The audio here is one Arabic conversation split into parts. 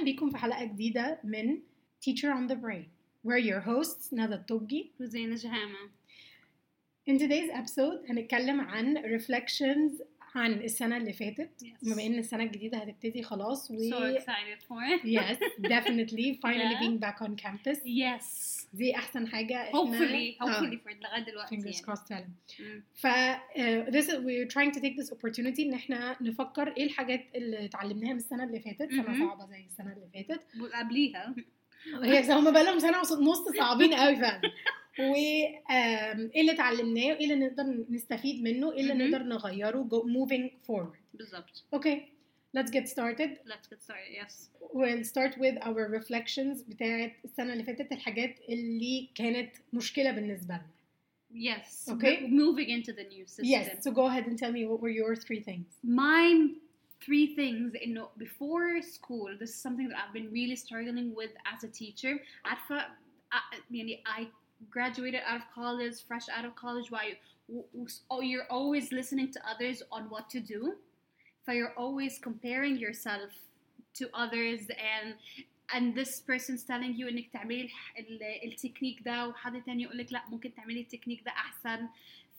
اهلا بيكم في حلقه جديده من Teacher on the Brain. We're your hosts ندى الطبجي. وزينة جهامة In today's episode هنتكلم عن reflections عن السنة اللي فاتت Yes. بما إن السنة الجديدة هتبتدي خلاص و so excited for it yes definitely finally Yeah. being back on campus yes دي أحسن حاجة إحنا hopefully آه. hopefully for لغاية دلوقتي fingers يعني. crossed فعلا مم. ف uh, this is, we're trying to take this opportunity إن إحنا نفكر إيه الحاجات اللي اتعلمناها من السنة اللي فاتت سنة مهم. صعبة زي السنة اللي فاتت وقبليها هي هم بقى لهم سنة ونص صعبين قوي فعلا وايه اللي اتعلمناه وايه اللي نقدر نستفيد منه إيه اللي. نقدر نغيره moving forward بالضبط أوكي let's get started let's get started yes we'll start with our reflections بتاعت السنة اللي فاتت الحاجات اللي كانت مشكله بالنسبة لنا yes Okay. Moving into the new system yes so go ahead and tell me what were your three things mine three things انه before school this is something that I've been really struggling with as a teacher uh, يعني I graduated out of college fresh out of college why oh, you're always listening to others on what to do so you're always comparing yourself to others and and this person's telling you انك تعملي الح- ال- التكنيك ده وحد تاني يقول لك لا ممكن تعملي التكنيك ده احسن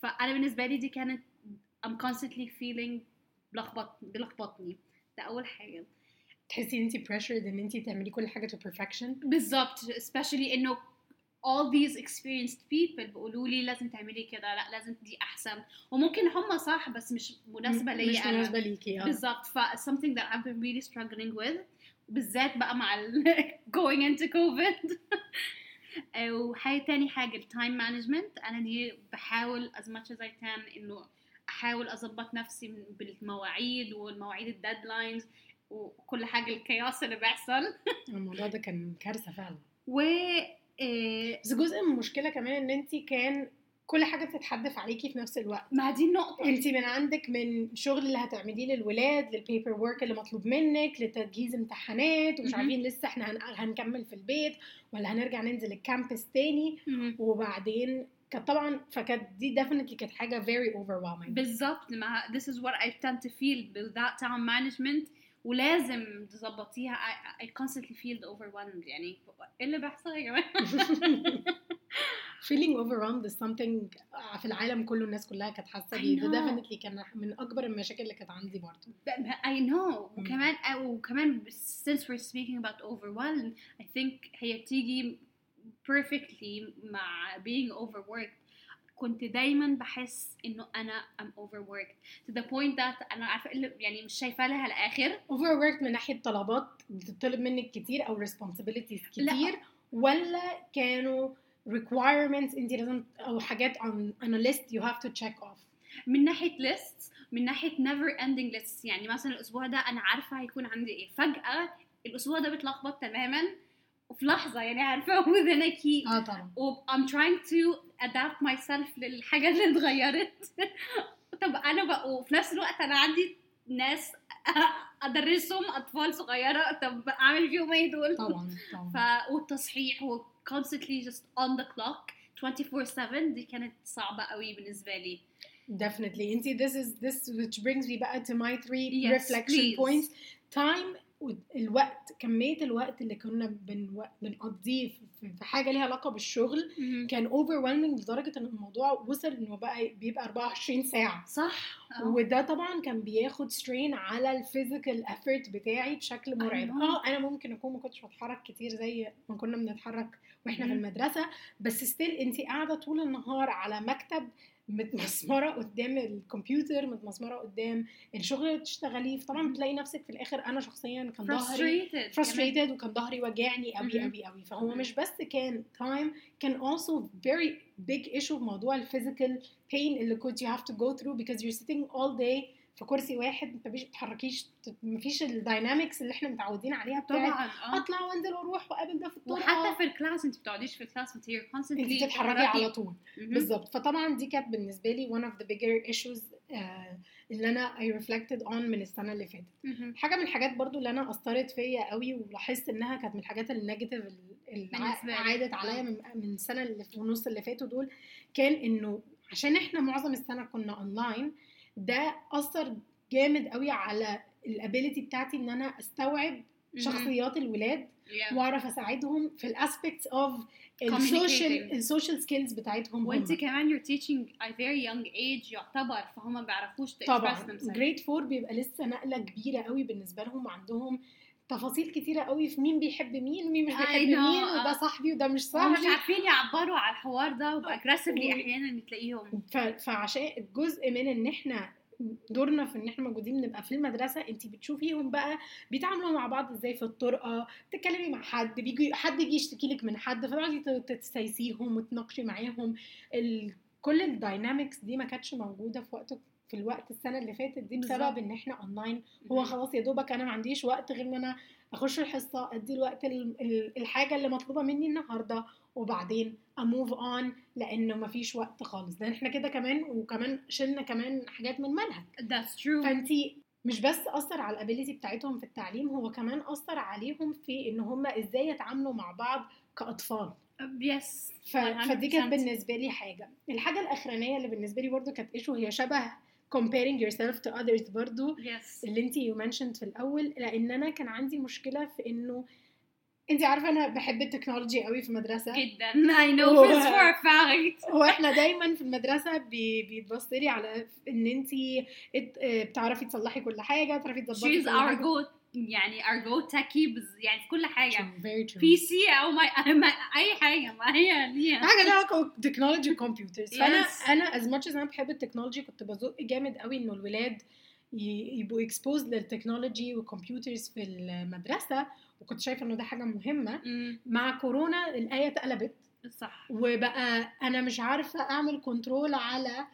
فانا بالنسبه لي دي كانت I'm constantly feeling بلخبط بلخبطني ده اول حاجه تحسي ان انت pressured ان انت تعملي كل حاجه to perfection بالظبط especially انه all these experienced people بيقولوا لي لازم تعملي كده لا لازم دي أحسن. وممكن هم صح بس مش مناسبة ليا مش مناسبة ليكي آه. بالظبط. ف something that I've been really struggling with بالذات بقى مع ال going into COVID. وحاجة تاني حاجة ال time management أنا دي بحاول as much as I can إنه أحاول أظبط نفسي بالمواعيد والمواعيد ال deadlines وكل حاجة ال chaos اللي بيحصل. الموضوع ده كان كارثة فعلا. و بس جزء من المشكلة كمان إن انت كان كل حاجة بتتحدف عليكي في نفس الوقت. ما دي النقطة. انت من عندك من الشغل اللي هتعمليه للولاد لل paper work اللي مطلوب منك لتجهيز امتحانات ومش. عارفين لسه إحنا هن- هنكمل في البيت ولا هنرجع ننزل الكامبس تاني. وبعدين كانت طبعا فكانت دي definitely كانت حاجة very overwhelming. بالظبط. ما this is what I tend to feel without time management. ولازم تظبطيها I, I constantly feel overwhelmed يعني ايه اللي بيحصل يا جماعه feeling overwhelmed is something في العالم كله الناس كلها كانت حاسه I بيه ده know. definitely كان من اكبر المشاكل اللي كانت عندي برضه I know وكمان وكمان since we're speaking about overwhelmed I think هي بتيجي perfectly مع being overworked كنت دايما بحس إنه أنا I'm overworked. To the point that أنا عارفة يعني مش شايفة لها الآخر overworked من ناحية طلبات بتطلب منك كتير أو responsibilities لا. كتير ولا كانوا requirements انت لازم أو حاجات on, on a list you have to check off من ناحية lists من ناحية never ending lists. يعني مثلا الأسبوع ده أنا عارفة هيكون عندي إيه. فجأة الأسبوع ده بيتلخبط تماما وفي لحظة يعني عارفة within a key. آه طبعا. و I'm trying to adapt myself للحاجة اللي اتغيرت. طب أنا بقى وفي نفس الوقت أنا عندي ناس أدرسهم أطفال صغيرة. طب أعمل فيهم إيه دول؟ طبعا طبعا. ف... والتصحيح و constantly just on the clock 24/7 دي كانت صعبة قوي بالنسبة لي. Definitely. انت this is this which brings me بقى to my three Yes, reflection please. points. Time الوقت كمية الوقت اللي كنا بن... بنقضيه في في حاجة ليها علاقة بالشغل كان overwhelming لدرجة إن الموضوع وصل إنه بقى بيبقى 24 ساعة صح آه. وده طبعا كان بياخد strain على ال physical effort بتاعي بشكل مرعب know. آه أنا ممكن أكون ما كنتش بتحرك كتير زي ما كنا بنتحرك وإحنا في مهم. المدرسة بس still انت قاعدة طول النهار على مكتب متمسمرة قدام الكمبيوتر متمسمرة قدام الشغل اللي بتشتغليه فطبعا. بتلاقي نفسك في الآخر أنا شخصيا كان ظهري frustrated وكان ظهري وجعني قوي. قوي قوي فهو. مش بس كان time كان also very big issue في موضوع ال physical pain اللي كنت you have to go through because you're sitting all day في كرسي واحد مش بتتحركيش مفيش ال dynamics اللي إحنا متعودين عليها طبعا آه. أطلع وأنزل وأروح وأقابل ده في الطرق وحتى في ال class أنت بتقعديش في الكلاس أنت constantly أنت بتتحركي على طول. بالظبط. فطبعا دي كانت بالنسبة لي one of the bigger issues آه، اللي أنا I reflected on من السنة اللي فاتت. حاجة من الحاجات برضو اللي أنا أثرت فيا قوي ولاحظت إنها كانت من الحاجات ال negative اللي. عادت عليا من من السنة اللي ونص اللي فاتوا دول كان إنه عشان إحنا معظم السنة كنا اونلاين ده أثر جامد قوي على ال ability بتاعتي إن أنا أستوعب شخصيات الولاد Yeah. وأعرف أساعدهم في ال aspects of ال social. ال social skills بتاعتهم وانت. كمان teaching at a very young age يعتبر فهم ما بيعرفوش طبعا. grade four بيبقى لسه نقلة كبيرة قوي بالنسبة لهم عندهم تفاصيل كتيرة قوي في مين بيحب مين ومين مش بيحب مين وده آه. صاحبي وده مش هم مش صاحبي. عارفين يعبروا على الحوار ده و aggressively أحيانا تلاقيهم فعشان جزء من إن إحنا دورنا في إن إحنا موجودين نبقى في المدرسة انت بتشوفيهم بقى بيتعاملوا مع بعض إزاي في الطرقة تتكلمي مع حد بيجي حد يجي يشتكي لك من حد فتقعدي تستيسيهم وتناقشي معاهم. ال... كل ال dynamics دي ما كانتش موجودة في وقت في الوقت السنة اللي فاتت دي بسبب. إن إحنا اونلاين هو خلاص يا دوبك أنا ما عنديش وقت غير إن أنا أخش الحصة أدي الوقت ال- ال- الحاجة اللي مطلوبة مني النهارده وبعدين a move on لأنه ما فيش وقت خالص. ده إحنا كده كمان وكمان شلنا كمان حاجات من المنهج that's true. فانت مش بس أثر على ال ability بتاعتهم في التعليم هو كمان أثر عليهم في إن هم إزاي يتعاملوا مع بعض كأطفال. yes. ف... فدي 100%. كانت بالنسبة لي حاجة. الحاجة الأخرانية اللي بالنسبة لي برضو كانت issue هي شبه comparing yourself to others برضو yes. اللي انت you mentioned في الأول لأن أنا كان عندي مشكلة في إنه انت عارفة أنا بحب ال technology قوي في المدرسة؟ جدا. I know و- this for a fact. هو إحنا دايما في المدرسة بي- بيتبص لي على إن انت بتعرفي تصلحي كل حاجة بتعرفي تظبطي she's our حاجة. go يعني techie بز- يعني في كل true. PC أو ما ما- أي حاجة ما هي ليها. حاجة لها علاقه technology computers فأنا. أنا as much as أنا بحب ال technology كنت بزق جامد قوي إنه الولاد يبقوا exposed لل technology وال computers في المدرسة وكنت شايفة إنه ده حاجة مهمة. مع كورونا الآية اتقلبت. صح. وبقى أنا مش عارفة أعمل control على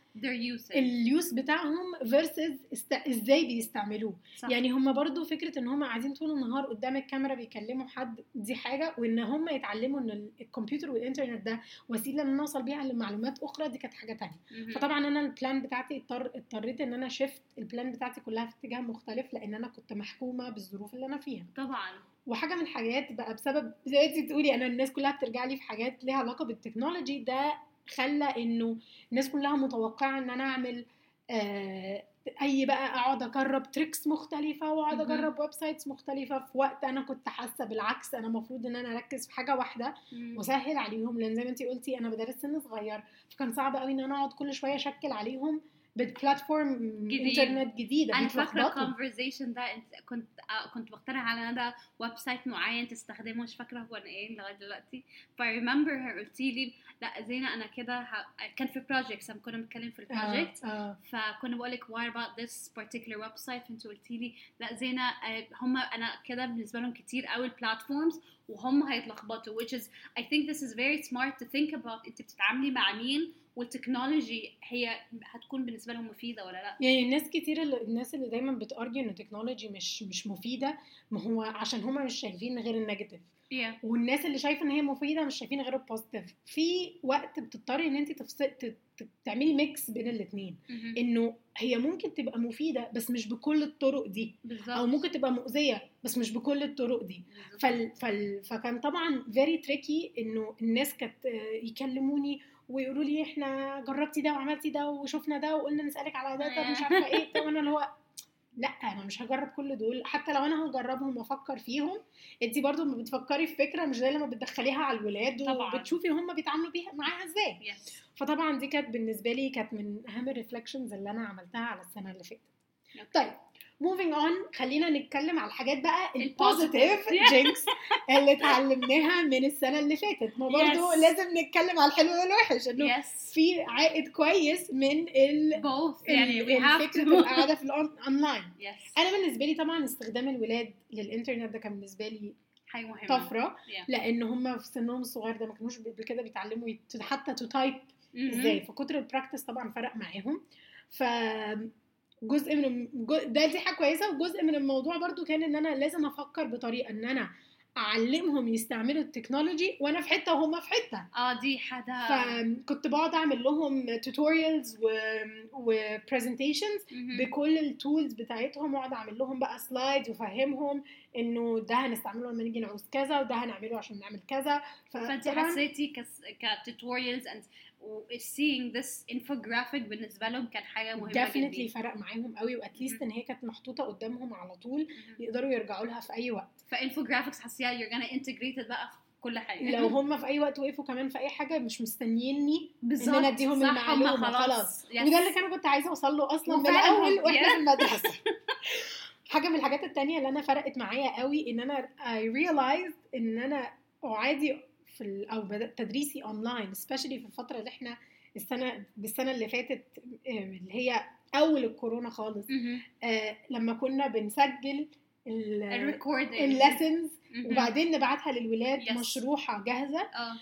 ال use بتاعهم versus است... إزاي بيستعملوه. صح. يعني هم برضو فكرة إن هم قاعدين طول النهار قدام الكاميرا بيكلموا حد دي حاجة. وإن هم يتعلموا إن ال- الكمبيوتر والإنترنت ده وسيلة إن نوصل بيها لمعلومات أخرى دي كانت حاجة تانية. فطبعا أنا ال plan بتاعتي اضطر اضطريت إن أنا shift ال plan بتاعتي كلها في اتجاه مختلف لأن أنا كنت محكومة بالظروف اللي أنا فيها. طبعا. وحاجة من الحاجات بقى بسبب زي أنت بتقولي أنا الناس كلها بترجع لي في حاجات ليها علاقة بالتكنولوجي ده خلى إنه الناس كلها متوقعة إن أنا أعمل آه أي بقى أقعد أجرب tricks مختلفة وأقعد. أجرب websites مختلفة في وقت أنا كنت حاسة بالعكس أنا المفروض إن أنا أركز في حاجة واحدة مم. وسهل عليهم لأن زي ما انت قلتي أنا بدرس سن صغير فكان صعب قوي إن أنا أقعد كل شوية أشكل عليهم ب platform جديد. انترنت جديده أنا فاكرة. ال conversation ده إنت كنت آه، كنت بقترح على ندى website معين تستخدمه مش فاكرة هو إيه لغاية دلوقتي ف remember her قلتي لي لا زينة أنا كده. كان في projects لما كنا بنتكلم في ال project آه آه. فكنا بقول لك why about this particular website فأنت قلتي لي لا زينة آه، هم أنا كده بالنسبة لهم كتير قوي ال platforms وهم هيتلخبطوا which is I think this is very smart to think about أنت بتتعاملي مع مين وال technology هي هتكون بالنسبة لهم مفيدة ولا لأ؟ يعني الناس كتير اللي الناس اللي دايما بت argue إن ال technology مش مش مفيدة ما هو عشان هما مش شايفين غير ال negative yeah. والناس اللي شايفة إن هي مفيدة مش شايفين غير ال positive في وقت بتضطري إن انت تفصل تعملي mix بين الاثنين مهم. إنه هي ممكن تبقى مفيدة بس مش بكل الطرق دي. بالظبط. أو ممكن تبقى مؤذية بس مش بكل الطرق دي. فال فال فكان طبعا very tricky إنه الناس كانت يكلموني ويقولوا لي إحنا جربتي ده وعملتي ده وشفنا ده وقلنا نسألك على ده طب مش عارفة إيه طب أنا اللي هو لأ أنا مش هجرب كل دول حتى لو أنا هجربهم وأفكر فيهم أنت برضو لما بتفكري في فكرة مش زي لما بتدخليها على الولاد طبعاً. وبتشوفي هم بيتعاملوا بيها معاها إزاي yes. فطبعا دي كانت بالنسبة لي كانت من أهم ال reflections اللي أنا عملتها على السنة اللي فاتت okay. طيب moving on خلينا نتكلم على الحاجات بقى ال ال positive. Things اللي اتعلمناها من السنة اللي فاتت ما برضه Yes. لازم نتكلم على الحلو والوحش إنه yes. في عائد كويس من ال both يعني we have فكره to القعده في ال online yes أنا بالنسبة لي طبعا استخدام الولاد للإنترنت ده كان بالنسبة لي حاجة مهمة طفرة Yeah. لأن هم في سنهم الصغير ده ما كانوش قبل كده بيتعلموا يت- حتى to type مهم. إزاي فكتر ال practice طبعا فرق معاهم ف جزء من ده دي حاجة كويسة. وجزء من الموضوع برضو كان إن أنا لازم أفكر بطريقة إن أنا أعلمهم يستعملوا ال technology وأنا في حتة وهم في حتة. آه دي حاجة. فكنت بقعد أعمل لهم tutorials و presentations. بكل ال tools بتاعتهم وأقعد أعمل لهم بقى slide وأفهمهم إنه ده هنستعمله لما نيجي نعوز كذا وده هنعمله عشان نعمل كذا. فأنت فطبعاً- حسيتي كس... ك tutorials and seeing this infographic بالنسبة لهم كان حاجة مهمة definitely فرق معاهم قوي و at least. إن هي كانت محطوطة قدامهم على طول. يقدروا يرجعوا لها في أي وقت ف infographics حاسيها you're gonna integrate it بقى في كل حاجة لو هم في أي وقت وقفوا كمان في أي حاجة مش مستنييني بالظبط إن أنا أديهم المعلومة خلاص yes. وده اللي كانوا كنت عايزة أوصل له أصلا من الأول وإحنا. في المدرسة حاجة من الحاجات التانية اللي أنا فرقت معايا قوي إن أنا I realized إن أنا أعادي في أو تدريسي online especially في الفترة اللي إحنا السنة بالسنه اللي فاتت اللي هي أول الكورونا خالص. آه، لما كنا بنسجل ال lessons. وبعدين نبعتها للولاد Yes. مشروحة جاهزة آه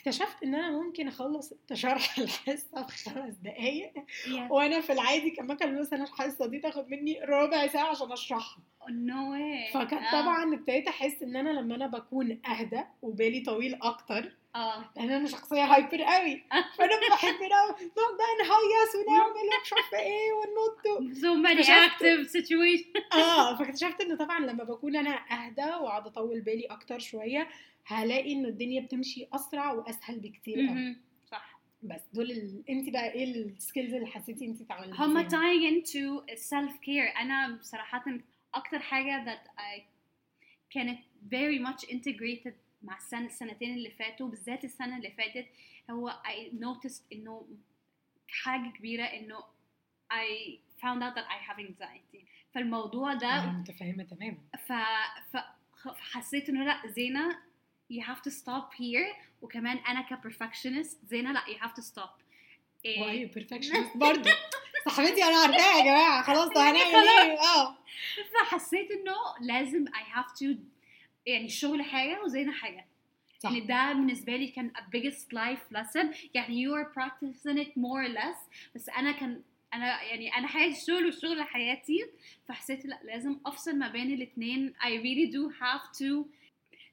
اكتشفت إن أنا ممكن أخلص شرح الحصة في خمس دقايق. yeah. وأنا في العادي كمان كان مثلا الحصة دي تاخد مني ربع ساعة عشان أشرحها. No way. فكان آه. طبعا ابتديت أحس إن أنا لما أنا بكون أهدى وبالي طويل أكتر آه. لأن أنا شخصية hyper قوي. فأنا بحب نقعد نقعد بقى نهيص ونعمل مش عارفة إيه وننط. Many اكتشفت- active situations. آه فاكتشفت إن طبعا لما بكون أنا أهدى وأقعد أطول بالي أكتر شوية هلاقي ان الدنيا بتمشي أسرع وأسهل بكتير قوي. صح. بس دول ال... انت بقى إيه ال skills اللي حسيتي انت اتعلمتيها هما tying into self care. أنا بصراحة أكتر حاجة that I كانت very much integrated مع السنة السنتين اللي فاتوا بالذات السنة اللي فاتت هو I noticed إنه حاجة كبيرة إنه I found out that I have anxiety. فالموضوع ده أنا متفاهمه تماما. ف... ف... فحسيت إنه لأ زينة you have to stop here. وكمان أنا كبرفكشنست زينة لا you have to stop. و I perfectionist برضه صاحبتي أنا عارفاها يا جماعة. خلاص هنعمل إيه؟ آه. فحسيت إنه لازم I have to يعني الشغل حاجة وزينة حاجة. صح. يعني ده بالنسبة لي كان a biggest life lesson. يعني you are practicing it more or less. بس أنا كان أنا يعني أنا حياتي الشغل والشغل حياتي. فحسيت لأ لازم أفصل ما بين الاتنين. I really do have to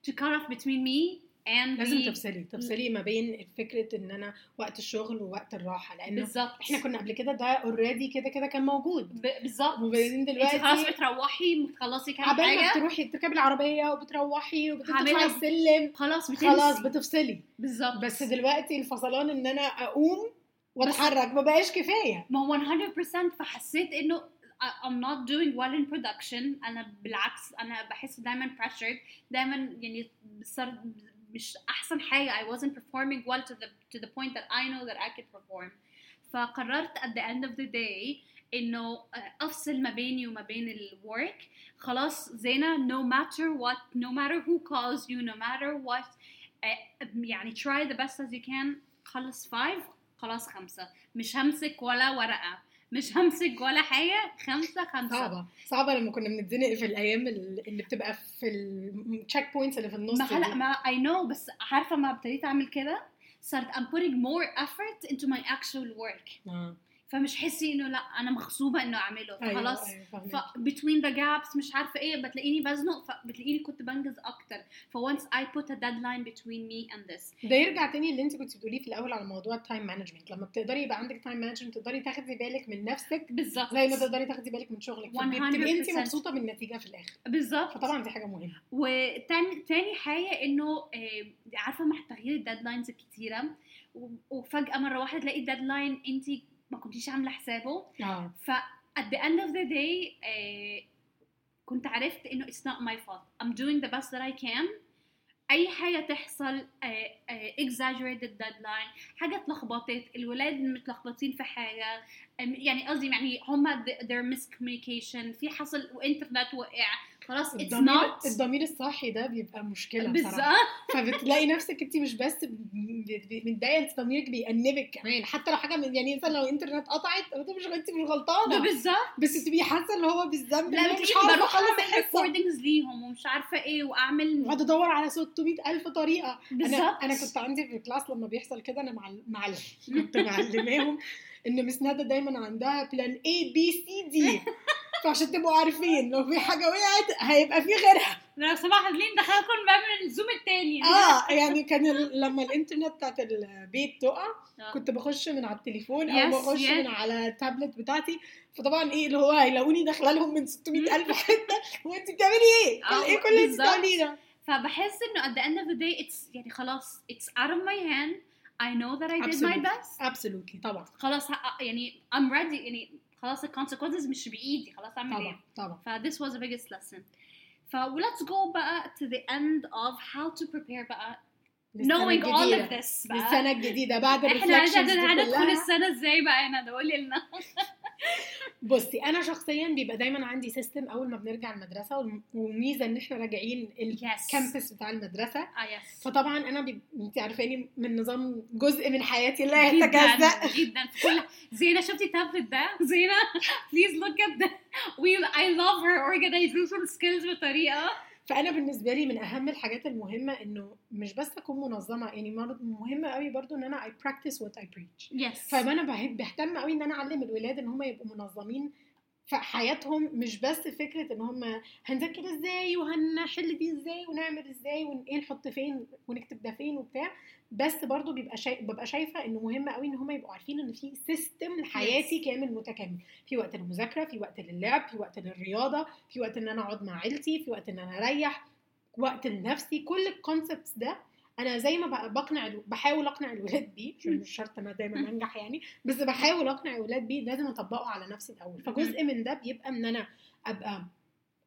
to cut off between me and لازم تفصلي تفصلي ما بين فكرة إن أنا وقت الشغل ووقت الراحة لأنه بالظبط. إحنا كنا قبل كده ده already كده كده كان موجود. بالظبط. وبعدين انت خلاص دلوقتي بتروحي بتخلصي كام عبال ما بتروحي تركبي العربية وبتروحي وبتطلعي السلم خلاص بتنسي خلاص بتفصلي. بالظبط. بس دلوقتي الفصلان إن أنا أقوم وأتحرك ما بقاش كفاية. ما هو 100% فحسيت إنه I'm not doing well in production انا بالعكس انا بحس دايما pressured دايما يعني صار مش احسن حاجه I wasn't performing well to the to the point that I know that I could perform فقررت at the end of the day انه آه، افصل ما بيني وما بين الورك خلاص زينة no matter what no matter who calls you no matter what آه، يعني try the best as you can خلص five خلاص خمسة مش همسك ولا ورقة مش همسك ولا حاجة خمسة خمسة صعبة صعبة لما كنا بنتزنق في الأيام اللي بتبقى في ال check points اللي في النص ما هلا. ما I know بس عارفة ما ابتديت أعمل كده صرت I'm putting more effort into my actual work آه. فمش حسي إنه لا أنا مغصوبة إنه أعمله. أيوة، فخلاص. أيوة، فاهمك. ف between the gaps مش عارفة إيه بتلاقيني بزنق فبتلاقيني كنت بنجز أكتر. ف once I put a deadline between me and this. ده يرجع تاني اللي انت كنت بتقوليه في الأول على موضوع ال time management لما بتقدري يبقى عندك time management تقدري تاخدي بالك من نفسك بالظبط. زي ما تقدري تاخدي بالك من شغلك. فبتبقي انت 100%. مبسوطة بالنتيجة في الآخر. بالظبط. فطبعا دي حاجة مهمة. وتاني تاني حاجة إنه آه، عارفة مع تغيير ال deadlines الكتيرة و- وفجأة مرة واحدة تلاقي ال deadline انت ما كنتيش عاملة حسابه. آه ف at the end of the day آه، كنت عرفت إنه it's not my fault. I'm doing the best that I can. أي حاجة تحصل آه، آه، exaggerated deadline حاجة اتلخبطت الولاد متلخبطين في حاجة يعني قصدي يعني هما th- their miscommunication في حصل وانترنت وقع. خلاص الضمير not. الضمير الصحي ده بيبقى مشكلة بصراحة. بالظبط. فبتلاقي نفسك انت مش بس متضايقة انت ضميرك بيأنبك كمان. حتى لو حاجة يعني مثلا لو انترنت قطعت انت مش انت مش غلطانة. بالظبط. بس تبقي حاسة اللي هو بالذنب لا إن مش بروح أخلص أعمل الحصة. recordings ليهم ومش عارفة إيه وأعمل واقعد أدور على 600 ألف طريقة. أنا بالظبط. أنا كنت عندي في الكلاس لما بيحصل كده أنا مع مع كنت معلماهم إن Miss ندى دايما عندها plan A B C D فعشان تبقوا عارفين لو في حاجة وقعت هيبقى في غيرها لو سمحت ليه ندخلكم بقى من الزوم التاني آه يعني كان ال- لما الإنترنت بتاعت البيت تقع آه. كنت بخش من على التليفون أو Yes, بخش yes. من على التابلت بتاعتي فطبعا إيه اللي هو هيلاقوني داخلة لهم من 600 ألف حتة وانت بتعملي إيه؟ آه، إيه كل اللي. بتعمليه ده؟ فبحس إنه at the end of the day it's يعني خلاص it's out of my hand I know that I did my Absolutely. best absolutely طبعا خلاص يعني I'm ready يعني خلاص ال consequences مش بإيدي خلاص أعمل إيه؟ طبعا. ف this was the biggest lesson. ف let's go بقى to the end of how to prepare بقى knowing all of الجديدة. this بقى. للسنة الجديدة بعد إحنا ال reflections هندخل دي هندخل كلها السنة إزاي بقى هنا؟ ده قولي لنا. بصي أنا شخصيا بيبقى دايما عندي system أول ما بنرجع المدرسة والم- وميزه إن إحنا راجعين. ال campus بتاع المدرسة. آه yes فطبعا أنا بي... أنت عارفاني من نظام جزء من حياتي لا يتجزأ. جدا. في كل زينة شفتي التابلت ده؟ زينة please look at the we I love her organization skills بطريقة. فأنا بالنسبة لي من أهم الحاجات المهمة إنه مش بس أكون منظمة يعني مهم قوي برضو إن أنا I practice what I preach. Yes. فانا بحب بهتم قوي إن أنا أعلم الولاد إن هم يبقوا منظمين في حياتهم مش بس فكرة إن هم هنذاكر إزاي وهنحل دي إزاي ونعمل إزاي وايه نحط فين ونكتب ده فين وبتاع بس برضو بيبقى شايف ببقى شايفة إنه مهم قوي إن هم يبقوا عارفين إن في system لحياتي Yes. كامل متكامل في وقت للمذاكره في وقت للعب في وقت للرياضة في وقت إن أنا أقعد مع عيلتي في وقت إن أنا أريح وقت لنفسي كل ال concepts ده أنا زي ما بق- بقنع بحاول أقنع الولاد بيه عشان مش شرط أنا دايما أنجح يعني بس بحاول أقنع الولاد بيه لازم اطبقه على نفسي الأول فجزء من ده بيبقى إن أنا أبقى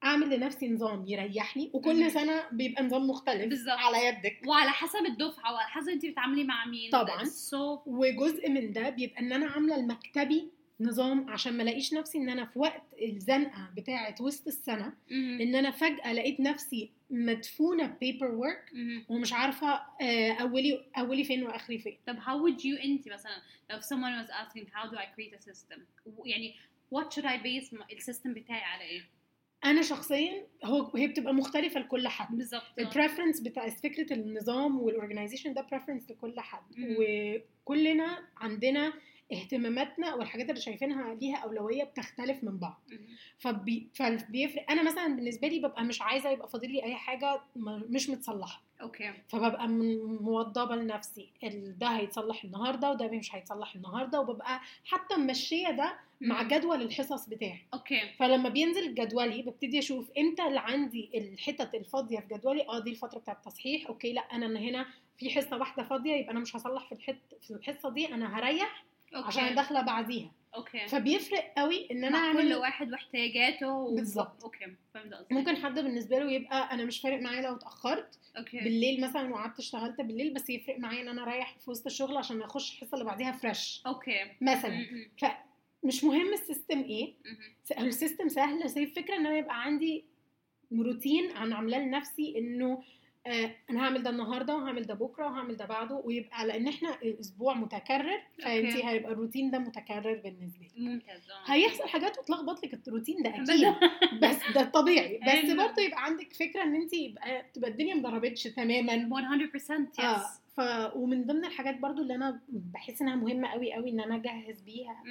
أعمل لنفسي نظام يريحني. وكل سنة بيبقى نظام مختلف بالظبط. على يدك وعلى حسب الدفعة وعلى حسب انت بتتعاملي مع مين طبعاً. so وجزء من ده بيبقى إن أنا عاملة لمكتبي نظام عشان ما الاقيش نفسي ان أنا في وقت الزنقة بتاعه وسط السنة مهم. إن أنا فجأة لقيت نفسي مدفونة paperwork. ومش عارفة آه، أولي أولي فين وآخري فين طب how would you انت مثلا لو someone was asking how do I create a system يعني what should I base ال system بتاعي على إيه أنا شخصيا هو هي بتبقى مختلفة لكل حد بالظبط ال preference بتاع فكرة النظام وال organization ده preference لكل حد مم. وكلنا عندنا اهتماماتنا والحاجات اللي شايفينها ليها أولوية بتختلف من بعض. فبي... فبيفرق. أنا مثلا بالنسبة لي ببقى مش عايزة يبقى فاضل لي أي حاجة مش متصلحة. okay. فببقى موضبة لنفسي. ده هيتصلح النهارده وده مش هيتصلح النهارده وببقى حتى ممشية ده مع. جدول الحصص بتاعي. okay. فلما بينزل جدولي ببتدي أشوف إمتى اللي عندي الحتت الفاضية في جدولي. آه دي الفترة بتاعه التصحيح okay لأ أنا هنا في حصة واحدة فاضية يبقى أنا مش هصلح في الحت في الحصة دي أنا هريح. okay. عشان داخله بعديها. okay. فبيفرق قوي إن أنا مع كل أعمل واحد واحتياجاته و... بالظبط. okay قصدك. ممكن حد بالنسبة له يبقى أنا مش فارق معايا لو اتأخرت okay. بالليل مثلا وقعدت اشتغلت بالليل بس يفرق معايا إن أنا اريح في وسط الشغل عشان أخش الحصة اللي بعديها fresh okay. مثلا. مهم. مش مهم ال system إيه. ال system سهل بس الفكرة إن أنا يبقى عندي روتين أنا عاملاه لنفسي إنه آه أنا هعمل ده النهارده وهعمل ده بكرة وهعمل ده بعده ويبقى لأن إحنا الأسبوع متكرر فانت. هيبقى الروتين ده متكرر بالنسبة لي ممتاز. آه. هيحصل حاجات وتلخبط لك الروتين ده أكيد. بس ده طبيعي. بس. برضه يبقى عندك فكرة إن انت يبقى تبقى الدنيا مضربتش تماما. 100% آه. يس ف ومن ضمن الحاجات برضو اللي أنا بحس إنها مهمة قوي قوي إن أنا أجهز بيها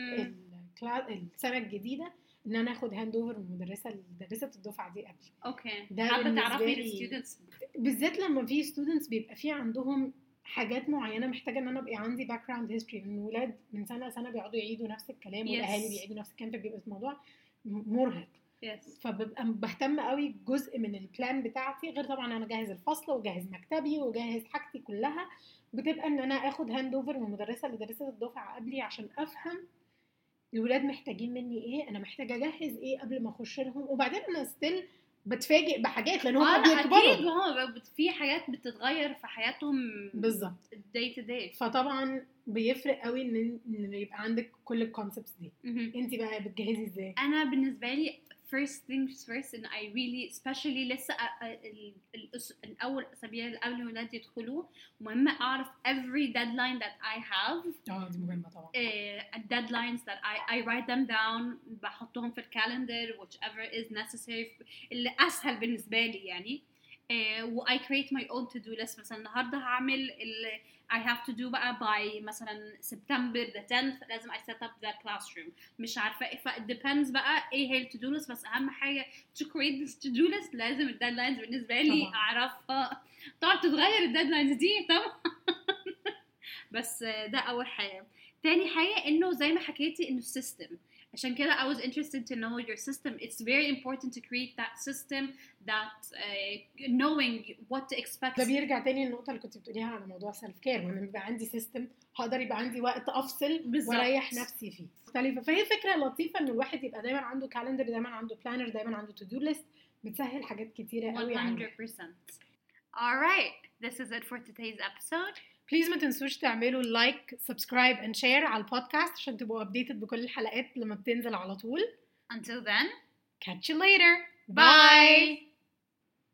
السنة الجديدة إن أنا آخد handover من المدرسة اللي درست الدفعة دي قبل. okay. ده حابة تعرفي ال students بالذات لما في students بيبقى في عندهم حاجات معينة محتاجة إن أنا أبقى عندي background history إن الولاد من سنة لسنة بيقعدوا يعيدوا نفس الكلام Yes. والأهالي بيعيدوا نفس الكلام فبيبقى الموضوع مرهق. yes فببقى بهتم قوي جزء من ال plan بتاعتي غير طبعا أنا اجهز الفصل واجهز مكتبي واجهز حاجتي كلها. بتبقى إن أنا آخد handover من المدرسة اللي درست الدفعة قبلي عشان أفهم الولاد محتاجين مني إيه؟ أنا محتاجة أجهز إيه قبل ما أخش لهم؟ وبعدين أنا still بتفاجئ بحاجات لأن هم أكيد بيكبروا هو بت- في حاجات بتتغير في حياتهم بالظبط. day to day. فطبعا بيفرق قوي إن إن يبقى عندك كل ال concepts دي. انت بقى بتجهزي إزاي؟ أنا بالنسبة لي first things first ان I really especially لسه أ- أ- ال- الأس- الاول اسابيع اللي قبل الولاد يدخلوا مهم اعرف every deadline that I have اه دي مهمه طبعا uh, deadlines that I, I write them down بحطهم في الكالندر whichever is necessary اللي اسهل بالنسبه لي يعني Uh, و I create my own to do list. مثلا النهارده هعمل ال I have to do بقى by مثلا سبتمبر the 10th لازم I set up the classroom. مش عارفة إيه ف it depends بقى إيه هي ال to do list. بس أهم حاجة to create this to do list لازم ال deadlines بالنسبة لي طبعاً. أعرفها. طبعا تتغير ال deadlines دي طبعا. بس آه، ده أول حاجة. تاني حاجة إنه زي ما حكيتي إنه ال system عشان كده I was interested to know your system. It's very important to create that system that uh, knowing what to expect. ده بيرجع تاني للنقطة اللي كنت بتقوليها على موضوع self-care وأنا يبقى عندي system هقدر يبقى عندي وقت أفصل. وأريح نفسي فيه. مختلفة. فهي فكرة لطيفة إن الواحد يبقى دايما عنده calendar دايما عنده planner دايما عنده to do list بتسهل حاجات كتيرة قوي عنه 100% alright this is it for today's episode. please ما تنسوش تعملوا like subscribe and share على البودكاست عشان تبقوا updated بكل الحلقات لما بتنزل على طول. Until then catch you later. Bye.